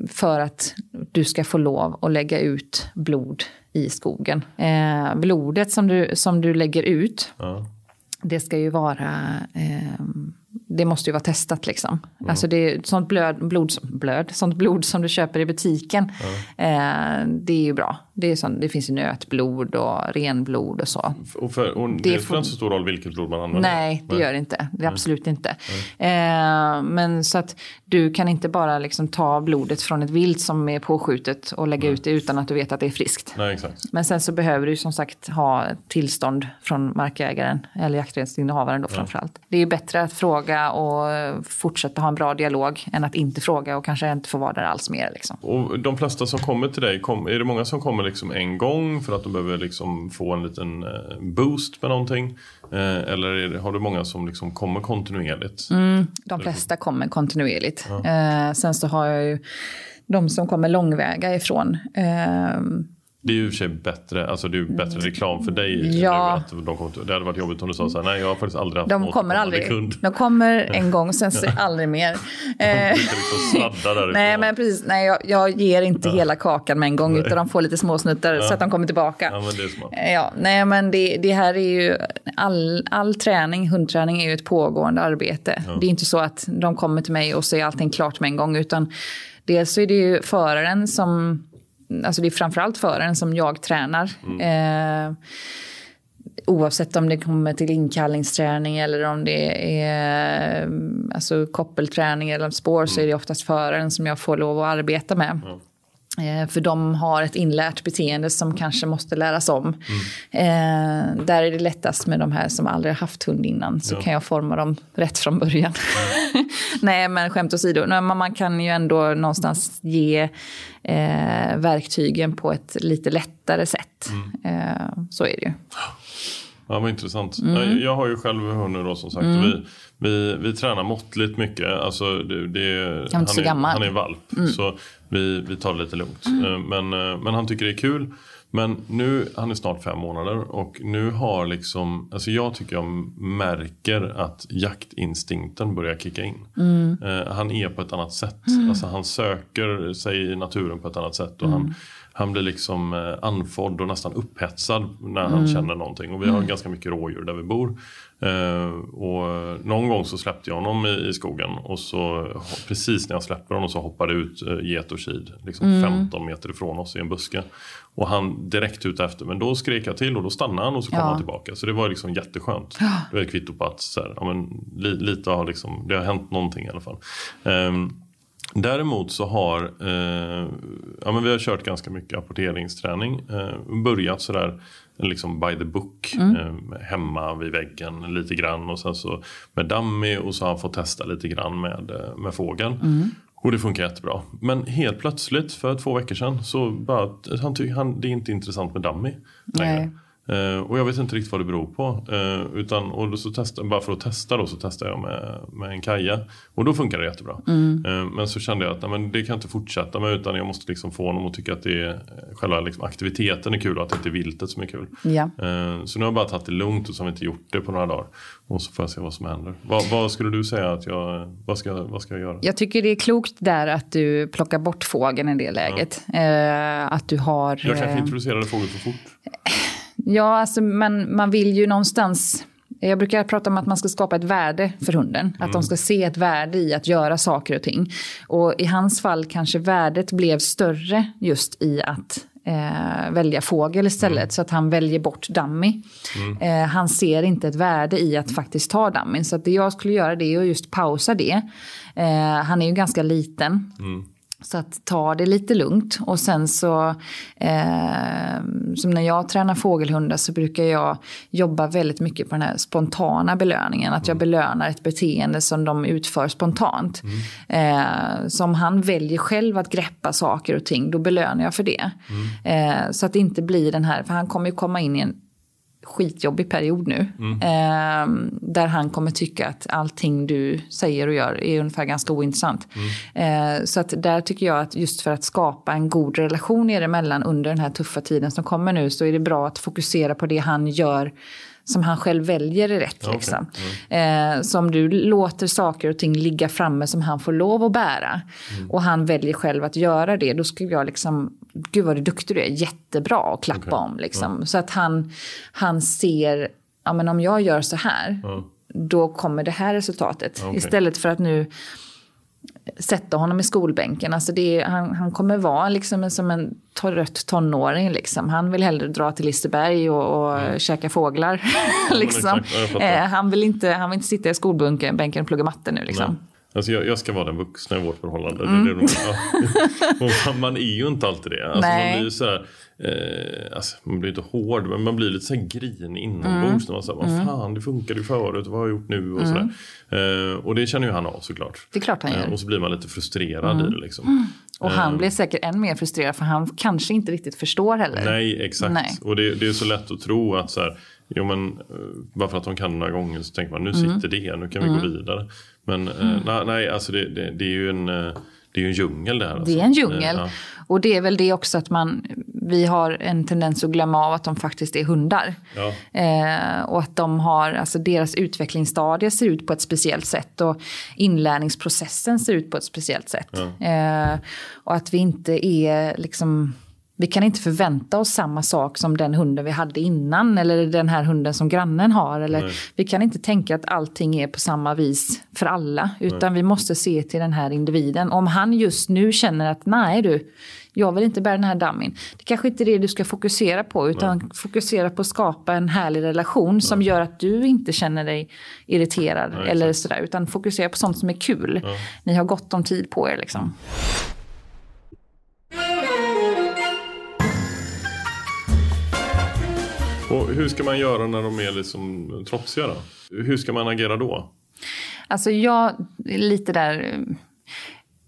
för att du ska få lov att lägga ut blod i skogen. Eh, blodet som du, som du lägger ut ja det ska ju vara, eh, det måste ju vara testat liksom. Mm. Alltså det är sånt blöd, blod, blöd, sånt blod som du köper i butiken. Mm. Eh, det är ju bra. Det, är sånt, det finns ju nötblod och renblod och så. Och, för, och det, det spelar inte så stor roll vilket blod man använder? Nej, det nej. gör det inte. Det är absolut inte. Eh, men så att du kan inte bara liksom ta blodet från ett vilt som är påskjutet och lägga nej. ut det utan att du vet att det är friskt. Nej, exakt. Men sen så behöver du som sagt ha tillstånd från markägaren eller jakträttsinnehavaren då framförallt. Det är ju bättre att fråga och fortsätta ha en bra dialog än att inte fråga och kanske inte få vara där alls mer. Liksom. Och de flesta som kommer till dig, är det många som kommer kommer liksom en gång för att de behöver liksom få en liten eh, boost med någonting? Eh, eller det, har du många som liksom kommer kontinuerligt? Mm, de flesta kommer kontinuerligt. Ja. Eh, sen så har jag ju de som kommer långväga ifrån. Eh, det är ju i och för sig bättre, alltså det är bättre reklam för dig. Ja. Att de kommer, det hade varit jobbigt om du sa så här, nej jag har faktiskt aldrig haft de kommer aldrig, kund. De kommer en gång, sen *laughs* så aldrig mer. de liksom *laughs* nej men precis, nej jag, jag ger inte ja. hela kakan med en gång, nej. utan de får lite småsnuttar ja. så att de kommer tillbaka. Ja, men det är smart. Ja, nej men det, det här är ju, all, all träning, hundträning är ju ett pågående arbete. Ja. Det är inte så att de kommer till mig och så är allting klart med en gång, utan dels så är det ju föraren som alltså det är framförallt föraren som jag tränar. Mm. Eh, Oavsett om det kommer till inkallningsträning eller om det är alltså, koppelträning eller spår mm. så är det oftast föraren som jag får lov att arbeta med. Mm. Eh, för de har ett inlärt beteende som kanske måste läras om. Mm. Eh, där är det lättast med de här som aldrig haft hund innan. Så ja. kan jag forma dem rätt från början. Mm. *laughs* Nej, men skämt åsido. Nej, man kan ju ändå någonstans ge eh, verktygen på ett lite lättare sätt. Mm. Eh, så är det ju. Ja, vad intressant. Mm. Jag har ju själv hund nu då som sagt. Mm. Vi, vi, vi tränar måttligt mycket. Alltså, det, det, han, är, han är valp. Mm. Så vi, vi tar det lite lugnt. Mm. Eh, men, eh, men han tycker det är kul. Men nu, han är snart fem månader och nu har liksom, alltså jag tycker jag märker att jaktinstinkten börjar kicka in. Mm. Eh, han är på ett annat sätt. Mm. Alltså han söker sig i naturen på ett annat sätt. Och mm. han, han blir liksom eh, andfådd och nästan upphetsad när han mm. känner någonting. Och vi har mm. ganska mycket rådjur där vi bor. Eh, och någon gång så släppte jag honom i, i, skogen och så precis när jag släpper honom så hoppade ut eh, get och kid liksom mm. 15 meter ifrån oss i en buske. Och han direkt ut efter men då skrek jag till och då stannade han och så kom ja. han tillbaka. Så det var liksom jätteskönt. Det var ett kvitto på att så här, ja, men, li, lite har liksom, det har hänt någonting i alla fall. Um, Däremot så har eh, ja, men vi har kört ganska mycket apporteringsträning. Eh, börjat sådär liksom by the book. Mm. Eh, hemma vid väggen lite grann och sen så med dummy och så har han fått testa lite grann med, eh, med fågeln. Mm. Och det funkar jättebra. Men helt plötsligt för två veckor sedan så bara han tycker han det är inte intressant med dummy längre. Uh, och jag vet inte riktigt vad det beror på. Uh, utan, och så testa, bara för att testa då så testade jag med, med en kaja. Och då funkar det jättebra. Mm. Uh, men så kände jag att nej, men det kan jag inte fortsätta med utan jag måste liksom få honom att tycka att det är, själva liksom aktiviteten är kul och att det inte är viltet som är kul. Ja. så nu har jag bara tagit det lugnt och så har vi inte gjort det på några dagar. Och så får jag se vad som händer. Vad, vad skulle du säga att jag, vad ska, vad ska jag göra? Jag tycker det är klokt där att du plockar bort fågeln i det läget. Ja. att du har... Jag kanske introducerade fågeln för fort. Ja, alltså, men man vill ju någonstans... Jag brukar prata om att man ska skapa ett värde för hunden. Mm. Att de ska se ett värde i att göra saker och ting. Och i hans fall kanske värdet blev större just i att eh, välja fågel istället. Mm. Så att han väljer bort dummy. Mm. Eh, han ser inte ett värde i att faktiskt ta dummy. Så att det jag skulle göra det är att just pausa det. Eh, han är ju ganska liten. Så att ta det lite lugnt. Och sen så, eh, som när jag tränar fågelhundar så brukar jag jobba väldigt mycket på den här spontana belöningen. Att jag mm. belönar ett beteende som de utför spontant. Mm. Eh, så om han väljer själv att greppa saker och ting, då belönar jag för det. Mm. Eh, så att det inte blir den här, för han kommer ju komma in i en skitjobbig period nu. Mm. Eh, där han kommer tycka att allting du säger och gör är ungefär ganska ointressant. Mm. Eh, så att där tycker jag att just för att skapa en god relation er emellan under den här tuffa tiden som kommer nu så är det bra att fokusera på det han gör som han själv väljer är rätt. Okay. Liksom. Mm. Eh, så om du låter saker och ting ligga framme som han får lov att bära mm. och han väljer själv att göra det, då skulle jag liksom, gud vad du duktig du är, jättebra att klappa okay. om. Liksom. Mm. Så att han, han ser, ja men om jag gör så här, då kommer det här resultatet. Okay. Istället för att nu sätta honom i skolbänken. Alltså det är, han, han kommer vara liksom som en trött tonåring. Liksom. Han vill hellre dra till Liseberg och, och mm. käka fåglar. *laughs* liksom. eh, han, vill inte, han vill inte sitta i skolbänken och plugga matte nu. Liksom. Alltså jag, jag, ska vara den vuxna i vårt förhållande. Mm. Det det *laughs* ja. man är ju inte alltid det. Alltså man blir så här, eh, alltså man blir inte hård men man blir lite så här grin inombords. Mm. man säger, vad mm. fan det funkade ju förut, vad har jag gjort nu? Och, mm. eh, och det känner ju han av såklart. Det är klart han gör. Eh, och så blir man lite frustrerad mm. i det. Liksom. Mm. Och han eh. blir säkert än mer frustrerad för han kanske inte riktigt förstår heller. Nej exakt. Nej. Och det, det är så lätt att tro att så här, Jo men eh, bara för att de kan några gånger så tänker man nu mm. sitter det, nu kan vi gå vidare. Men eh, nej, nej, alltså det, det, det, är ju en, det är ju en djungel det här. Alltså. Det är en djungel. Ja. Och det är väl det också att man, vi har en tendens att glömma av att de faktiskt är hundar. Ja. Eh, och att de har, alltså deras utvecklingsstadie ser ut på ett speciellt sätt och inlärningsprocessen ser ut på ett speciellt sätt. Ja. Eh, och att vi inte är liksom Vi kan inte förvänta oss samma sak som den hunden vi hade innan eller den här hunden som grannen har. Eller, vi kan inte tänka att allting är på samma vis för alla. Utan nej. vi måste se till den här individen. Om han just nu känner att nej du, jag vill inte bära den här dammin. Det kanske inte är det du ska fokusera på utan Nej. fokusera på att skapa en härlig relation som gör att du inte känner dig irriterad eller sådär. Utan fokusera på sånt som är kul. Ni har gott om tid på er liksom. Och hur ska man göra när de är liksom trotsiga då? Hur ska man agera då? Alltså jag, lite där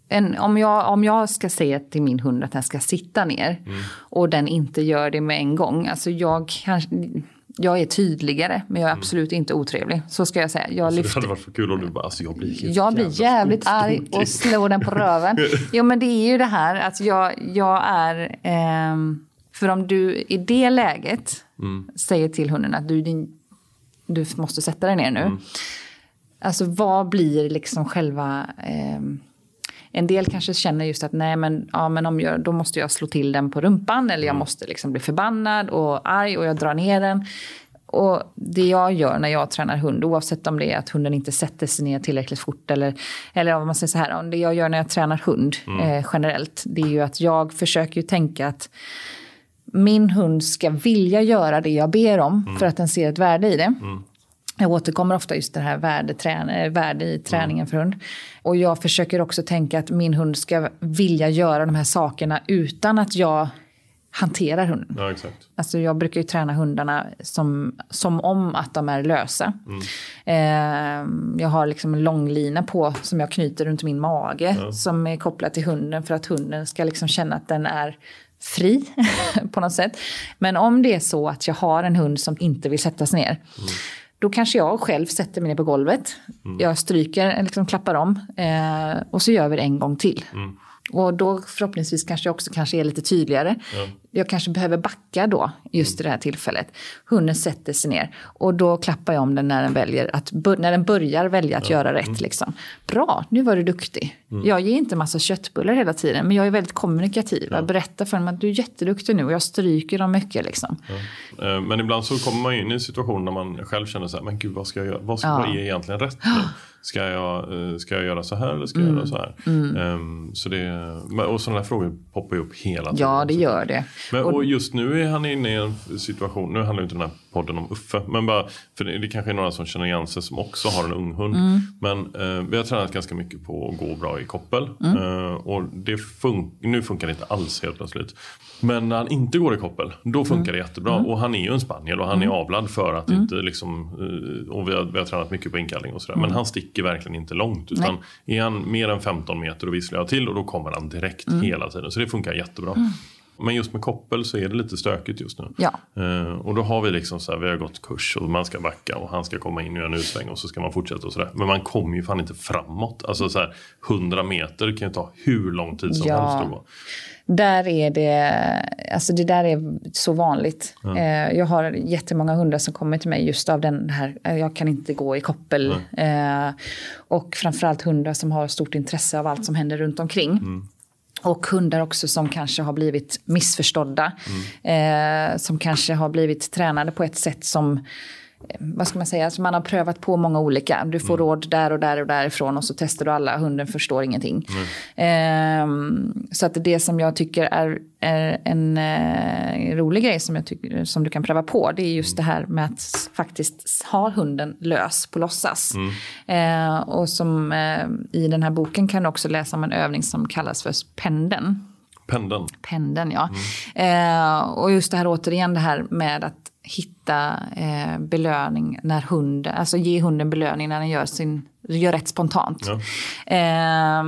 en, om, jag, om jag ska säga till min hund att den ska sitta ner mm. och den inte gör det med en gång. Alltså jag, kanske, jag är tydligare men jag är mm. absolut inte otrevlig. Så ska jag säga. Jag alltså, lyfter... Det hade varit för kul om du bara, alltså jag blir Jag blir jävligt arg och slår den på röven. *laughs* jo men det är ju det här att jag, jag är... Eh, för om du i det läget mm. säger till hunden att du, din, du måste sätta dig ner nu. Mm. Alltså vad blir liksom själva... Eh, en del kanske känner just att nej men, ja, men om jag, då måste jag slå till den på rumpan eller jag mm. måste liksom bli förbannad och arg och jag drar ner den. Och det jag gör när jag tränar hund, oavsett om det är att hunden inte sätter sig ner tillräckligt fort eller, eller om man säger så här, det jag gör när jag tränar hund mm. eh, generellt, det är ju att jag försöker ju tänka att min hund ska vilja göra det jag ber om mm. för att den ser ett värde i det. Mm. Jag återkommer ofta just det här värde, värde i träningen mm. för hund. Och jag försöker också tänka att min hund ska vilja göra de här sakerna utan att jag hanterar hunden. Ja, exakt. Alltså jag brukar ju träna hundarna som, som om att de är lösa. Mm. Eh, jag har liksom en långlina på som jag knyter runt min mage ja. som är kopplad till hunden för att hunden ska liksom känna att den är fri *laughs* på något sätt. Men om det är så att jag har en hund som inte vill sättas ner mm då kanske jag själv sätter mig ner på golvet. Mm. Jag stryker, liksom klappar om eh, och så gör vi det en gång till. Mm. Och då förhoppningsvis kanske jag också kanske är lite tydligare. Ja. Jag kanske behöver backa då, just i det här tillfället. Hunden sätter sig ner och då klappar jag om den när den, väljer att, när den börjar välja att ja. göra rätt. Mm. Liksom. Bra, nu var du duktig. Mm. Jag ger inte massa köttbullar hela tiden, men jag är väldigt kommunikativ. Ja. Jag berättar för dem att du är jätteduktig nu och jag stryker dem mycket. Liksom. Ja. Eh, men ibland så kommer man in i en situation där man själv känner så här, men gud vad ska jag göra? Vad, ska, ja. vad är egentligen rätt *gasps* nu? Ska jag, eh, ska jag göra så här eller ska jag mm. göra så här? Mm. Um, så det, och sådana här frågor poppar ju upp hela tiden. Ja, det gör det. Men, och just nu är han inne i en situation, nu handlar inte den här podden om Uffe, men bara, för det, det kanske är några som känner igen sig som också har en ung hund. Mm. Men uh, vi har tränat ganska mycket på att gå bra i koppel. Uh, och det fun nu funkar det inte alls helt plötsligt. Men när han inte går i koppel, då funkar det jättebra. Och han är ju en spaniel och han är avlad för att inte liksom, och vi har, vi har tränat mycket på inkallning och sådär. Men han sticker verkligen inte långt. Utan Nej. är han mer än 15 meter och visslar jag till och då kommer han direkt mm. hela tiden. Så det funkar jättebra. Men just med koppel så är det lite stökigt just nu. Ja. Uh, och då har vi liksom så här, vi har gått kurs och man ska backa och han ska komma in och göra en utsväng och så ska man fortsätta och sådär. Men man kommer ju fan inte framåt. Alltså så här, 100 meter kan ju ta hur lång tid som ja. helst att gå. Där är det, alltså det där är så vanligt. Ja. Eh, jag har jättemånga hundar som kommer till mig just av den här, eh, jag kan inte gå i koppel. Ja. och framförallt hundar som har stort intresse av allt som händer runt omkring. Mm. Och hundar också som kanske har blivit missförstådda. Mm. Eh, som kanske har blivit tränade på ett sätt som vad ska man säga, alltså man har prövat på många olika. Du får mm. råd där och där och därifrån och så testar du alla, hunden förstår ingenting. Mm. Um, så att det som jag tycker är, är en uh, rolig grej som, jag tycker, som du kan pröva på, det är just mm. det här med att faktiskt ha hunden lös på låtsas. Uh, och som uh, i den här boken kan du också läsa om en övning som kallas för pendeln. Pendeln? Pendeln, ja. Mm. och just det här återigen det här med att hitta eh, belöning när hunden, alltså ge hunden belöning när den gör, sin, gör rätt spontant. Ja. Eh,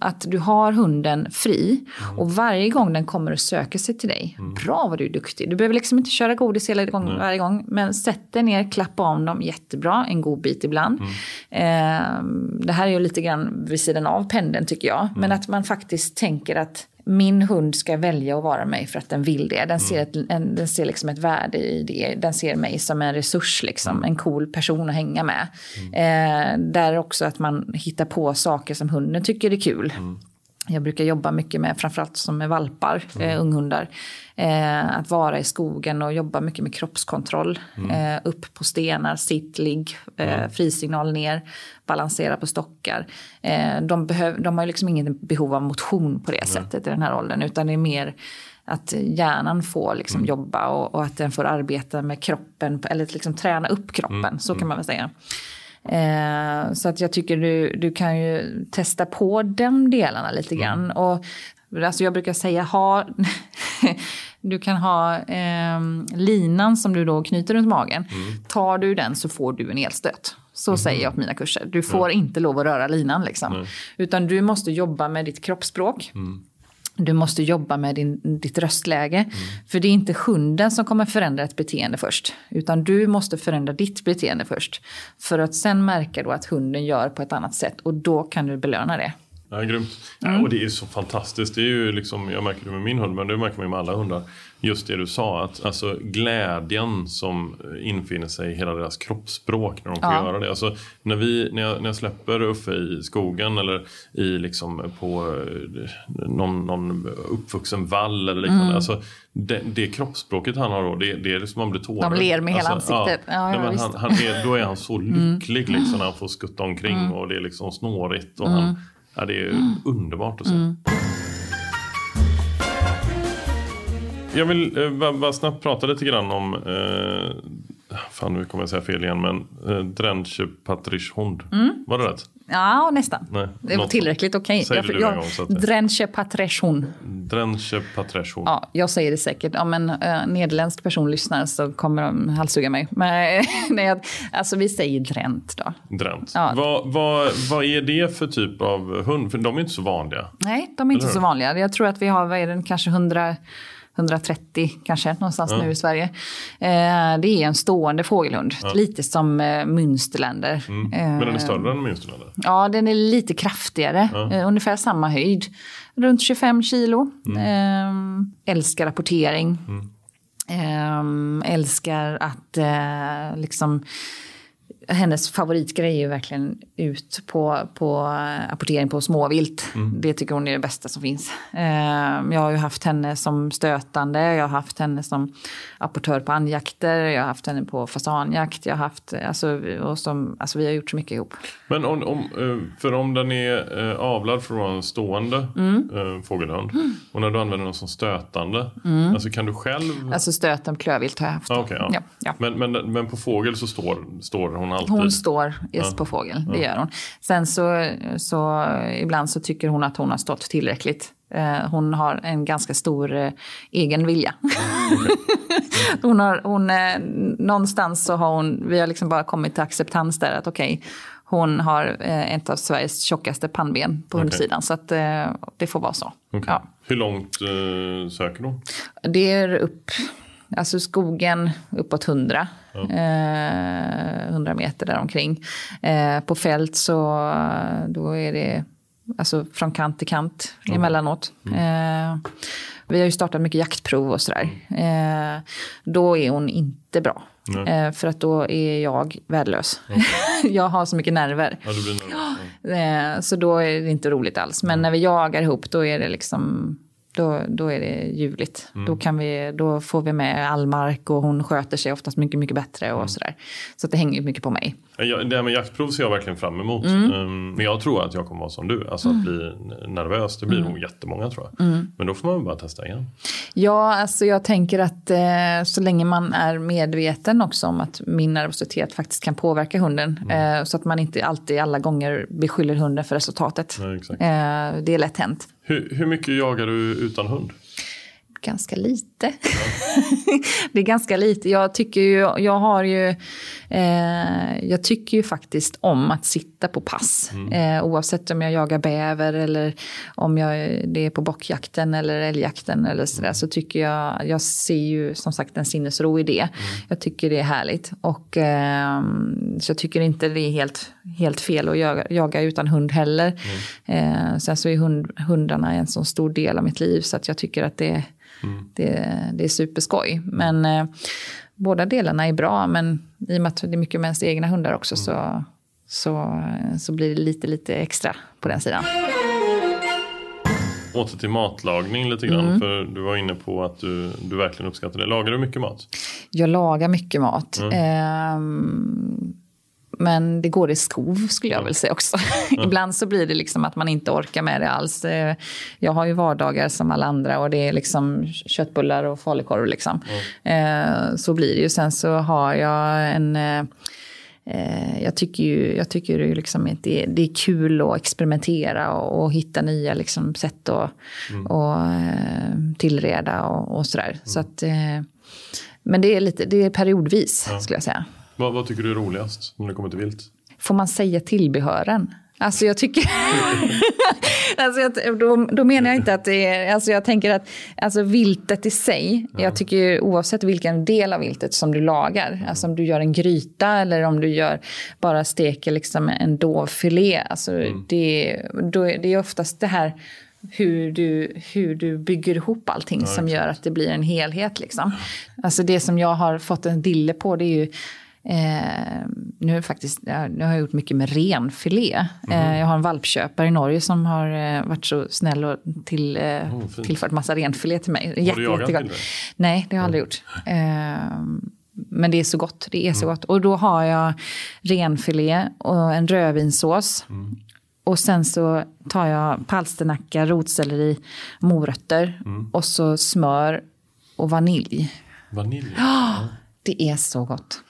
att du har hunden fri mm. och varje gång den kommer och söker sig till dig, mm. bra vad du är duktig. Du behöver liksom inte köra godis hela gång, mm. varje gång, men sätt dig ner, klappa om dem, jättebra, en god bit ibland. Eh, det här är ju lite grann vid sidan av pendeln tycker jag, men mm. att man faktiskt tänker att min hund ska välja att vara mig för att den vill det. Den ser, ett, en, den ser liksom ett värde i det. Den ser mig som en resurs, liksom, mm. en cool person att hänga med. Mm. Eh, där också att man hittar på saker som hunden tycker är kul. Mm. Jag brukar jobba mycket med, framförallt som med valpar, mm. eh, unghundar. Eh, att vara i skogen och jobba mycket med kroppskontroll. Mm. Eh, upp på stenar, sitt, ligg, eh, mm. frisignal ner, balansera på stockar. Eh, de, behöv, de har liksom inget behov av motion på det sättet i den här åldern, utan det är mer att hjärnan får liksom mm. jobba och, och, att den får arbeta med kroppen, eller liksom träna upp kroppen, mm. så kan mm. man väl säga. Eh, så att jag tycker du, du kan ju testa på de delarna lite mm. grann. Och, alltså jag brukar säga ha, *laughs* du kan ha eh, linan som du då knyter runt magen. Mm. Tar du den så får du en elstöt. Så mm. säger jag på mina kurser. Du får mm. inte lov att röra linan liksom. Utan du måste jobba med ditt kroppsspråk. Mm. Du måste jobba med din, ditt röstläge. Mm. För det är inte hunden som kommer förändra ett beteende först. Utan du måste förändra ditt beteende först. För att sen märka då att hunden gör på ett annat sätt. Och då kan du belöna det. Ja, grymt. Mm. Och det är så fantastiskt. Det är ju liksom, jag märker det med min hund, men det märker man med alla hundar. Just det du sa, att alltså, glädjen som infinner sig i hela deras kroppsspråk när de får ja. göra det. Alltså, när, vi, när, jag, när jag släpper Uffe i skogen eller i, liksom, på eh, någon, någon uppvuxen vall eller liknande. Mm. Alltså, det, det kroppsspråket han har då, det, det är liksom man blir tårar. De ler med hela alltså, ansiktet. Ja, ja, nej, han, han är, då är han så mm. lycklig mm. liksom, när han får skutta omkring mm. och det är liksom snårigt. Och han, mm. Ja, det är mm. underbart att se. Mm. Jag vill eh, bara, bara, snabbt prata lite grann om eh, Fan nu kommer jag säga fel igen men eh, Drenche Patrisch Hond. Mm. Var det rätt? Ja, nästan. Nej, det var tillräckligt okej. Okay. Säg jag, det jag, Drenche Patreshon. Drenche Patreshon. Ja, jag säger det säkert. Om en uh, nederländsk person lyssnar så kommer de halshugga mig. Men *laughs* nej, alltså vi säger Drent då. Drent. Ja. Vad, vad, vad är det för typ av hund? För de är inte så vanliga. Nej, de är inte så vanliga. Jag tror att vi har, vad är det, kanske hundra 130 kanske någonstans ja. nu i Sverige. Eh, det är en stående fågelhund, ja. lite som eh, Münsterländer. Mm. Men den är större än Münsterländer? Ja, den är lite kraftigare, eh, ungefär samma höjd. Runt 25 kilo. Mm. Eh, älskar rapportering. Mm. Eh, älskar att eh, liksom hennes favoritgrej är ju verkligen ut på, på apportering på småvilt. Mm. Det tycker hon är det bästa som finns. Ehm, jag har ju haft henne som stötande, jag har haft henne som apportör på andjakter, jag har haft henne på fasanjakt, jag har haft, alltså, och som, alltså vi har gjort så mycket ihop. Men om, om eh, för om den är eh, avlad vara en stående mm. Eh, fågelhund mm. och när du använder den som stötande, mm. alltså kan du själv? Alltså stöten klövvilt har jag haft. Ah, okay, ja. Ja, ja. Men, men, men på fågel så står, står hon alltid? Hon står just på fågel, det gör hon. Sen så, så ibland så tycker hon att hon har stått tillräckligt. Eh, hon har en ganska stor eh, egen vilja. *laughs* Hon har, hon, eh, någonstans så har hon, vi har liksom bara kommit till acceptans där att okej, okay, hon har ett av Sveriges tjockaste pannben på okay. hundsidan. Så att det får vara så. Okay. Ja. Hur långt söker hon? Det är upp Alltså skogen uppåt 100. Ja. Eh, 100 meter däromkring. Eh, på fält så då är det alltså från kant till kant ja. emellanåt. Mm. Eh, vi har ju startat mycket jaktprov och sådär. Eh, då är hon inte bra. Eh, för att då är jag värdelös. Okay. *laughs* jag har så mycket nerver. Ja, nerver. Eh, så då är det inte roligt alls. Men mm. när vi jagar ihop då är det liksom då, då är det ljuvligt. Mm. Då, kan vi, då får vi med all mark och hon sköter sig oftast mycket, mycket bättre och mm. sådär. Så det hänger mycket på mig. Det här med jaktprov ser jag verkligen fram emot. Mm. Um, men jag tror att jag kommer vara som du. Alltså att mm. bli nervös, det blir mm. nog jättemånga tror jag. Mm. Men då får man bara testa igen. Ja, alltså jag tänker att eh, så länge man är medveten också om att min nervositet faktiskt kan påverka hunden. Mm. Eh, så att man inte alltid alla gånger beskyller hunden för resultatet. Ja, eh, det är lätt hänt. Hur, hur mycket jagar du utan hund? ganska lite. Ja. *laughs* det är ganska lite. Jag tycker ju, jag har ju, eh, jag tycker ju faktiskt om att sitta på pass. Mm. Eh, oavsett om jag jagar bäver eller om jag, det är på bockjakten eller älgjakten eller sådär. Mm. Så tycker jag, jag ser ju som sagt en sinnesro i det. Mm. Jag tycker det är härligt. Och eh, så jag tycker inte det är helt, helt fel att jaga, jaga utan hund heller. Mm. Eh, sen så är hund, hundarna en så stor del av mitt liv så att jag tycker att det Mm. Det, det, är superskoj. Men eh, båda delarna är bra, men i och med att det är mycket med ens egna hundar också mm. så, så, så blir det lite, lite extra på den sidan. åter till matlagning lite grann. Mm. För du var inne på att du, du verkligen uppskattar det. Lagar du mycket mat? Jag lagar mycket mat. Mm. Eh, men det går i skov skulle jag väl säga också. Mm. *laughs* Ibland så blir det liksom att man inte orkar med det alls. Eh, jag har ju vardagar som alla andra och det är liksom köttbullar och falukorv. Liksom. Mm. Så blir det ju. Sen så har jag en eh, jag tycker ju, jag tycker ju liksom att det, det är kul att experimentera och, och hitta nya liksom sätt att mm. och, tillreda och, och sådär. Mm. Så att, men det är, lite, det är periodvis ja. skulle jag säga. Vad, vad tycker du är roligast när det kommer till vilt? Får man säga tillbehören? Alltså jag tycker... *laughs* alltså då, då, menar jag inte att det är... Alltså jag tänker att alltså viltet i sig, ja. jag tycker oavsett vilken del av viltet som du lagar, mm. alltså om du gör en gryta eller om du gör bara steker liksom en dovfilé, alltså mm. det, då, det är oftast det här hur du, hur du bygger ihop allting ja, som gör att det blir en helhet. Liksom. Alltså det som jag har fått en dille på det är ju Eh, nu, faktiskt, nu har jag gjort mycket med renfilé. Mm. Eh, jag har en valpköpare i Norge som har eh, varit så snäll och till, eh, oh, tillfört massa renfilé till mig. Har Jätte, du jagat jättegott. Nej, det har jag aldrig gjort. Eh, men det är så gott. Det är så mm. gott. Och då har jag renfilé och en rödvinssås. Mm. Och sen så tar jag palsternacka, rotselleri, morötter mm. och så smör och vanilj. Vanilj? *gasps* Ja, det är så gott.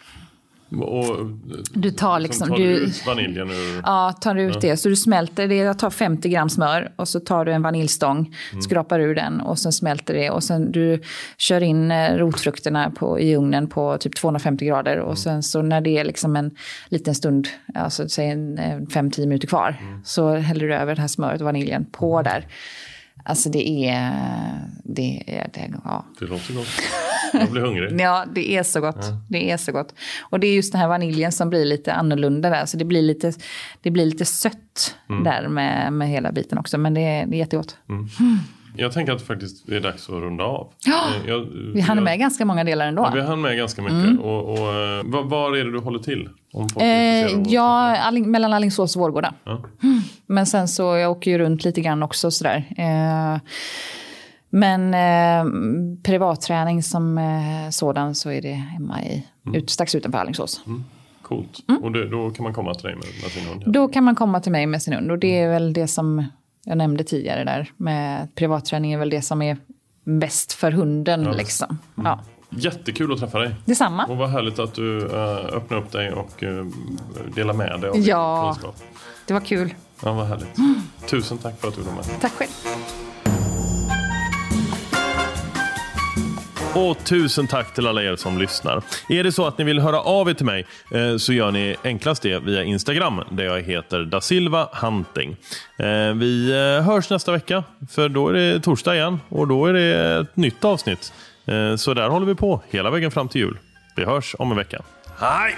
Och, du tar liksom... Tar du, ut vaniljen ur... Ja, tar ut ja. det. Så du smälter det. Jag tar 50 gram smör och så tar du en vaniljstång, mm. skrapar ur den och sen smälter det. Och sen du kör in eh, rotfrukterna på, i ugnen på typ 250 grader. Mm. Och sen så när det är liksom en liten stund, alltså säg 5-10 minuter kvar, mm. så häller du över det här smöret och vaniljen på mm. där. Alltså det är... Det, är, det, ja. det låter gott. Jag blir hungrig. ja, det är så gott. Ja. Det är så gott. Och det är just den här vaniljen som blir lite annorlunda där. Så det blir lite, det blir lite sött mm. där med, med hela biten också. Men det är, det är jättegott. Mm. Jag tänker att faktiskt det är dags att runda av. Ja, eh, jag, vi hann med ganska många delar ändå. Ja, vi hann med ganska mycket. Mm. Och, och, eh, var, var, är det du håller till? Eh, ja, Alling, mellan Alingsås och Vårgårda. Ja. Men sen så jag åker ju runt lite grann också sådär. Eh, men eh, privatträning som eh, sådan så är det hemma i, mm. ut, strax utanför Alingsås. Mm. Coolt. Mm. Och det, då kan man komma till dig med, med sin hund? Då kan man komma till mig med sin hund. Och det är väl det som jag nämnde tidigare där. Med privatträning är väl det som är bäst för hunden. Ja. Liksom. Mm. Ja. Jättekul att träffa dig. Detsamma. Och vad härligt att du uh, öppnar upp dig och uh, delar med dig av ja, din kunskap. Det var kul. Ja, vad härligt. Mm. Tusen tack för att du var med. Tack själv. Och tusen tack till alla er som lyssnar. Är det så att ni vill höra av er till mig eh, så gör ni enklast det via Instagram där jag heter da Silva Hunting. Eh, vi eh, hörs nästa vecka för då är det torsdag igen och då är det ett nytt avsnitt. Så där håller vi på hela vägen fram till jul. Vi hörs om en vecka. Hej!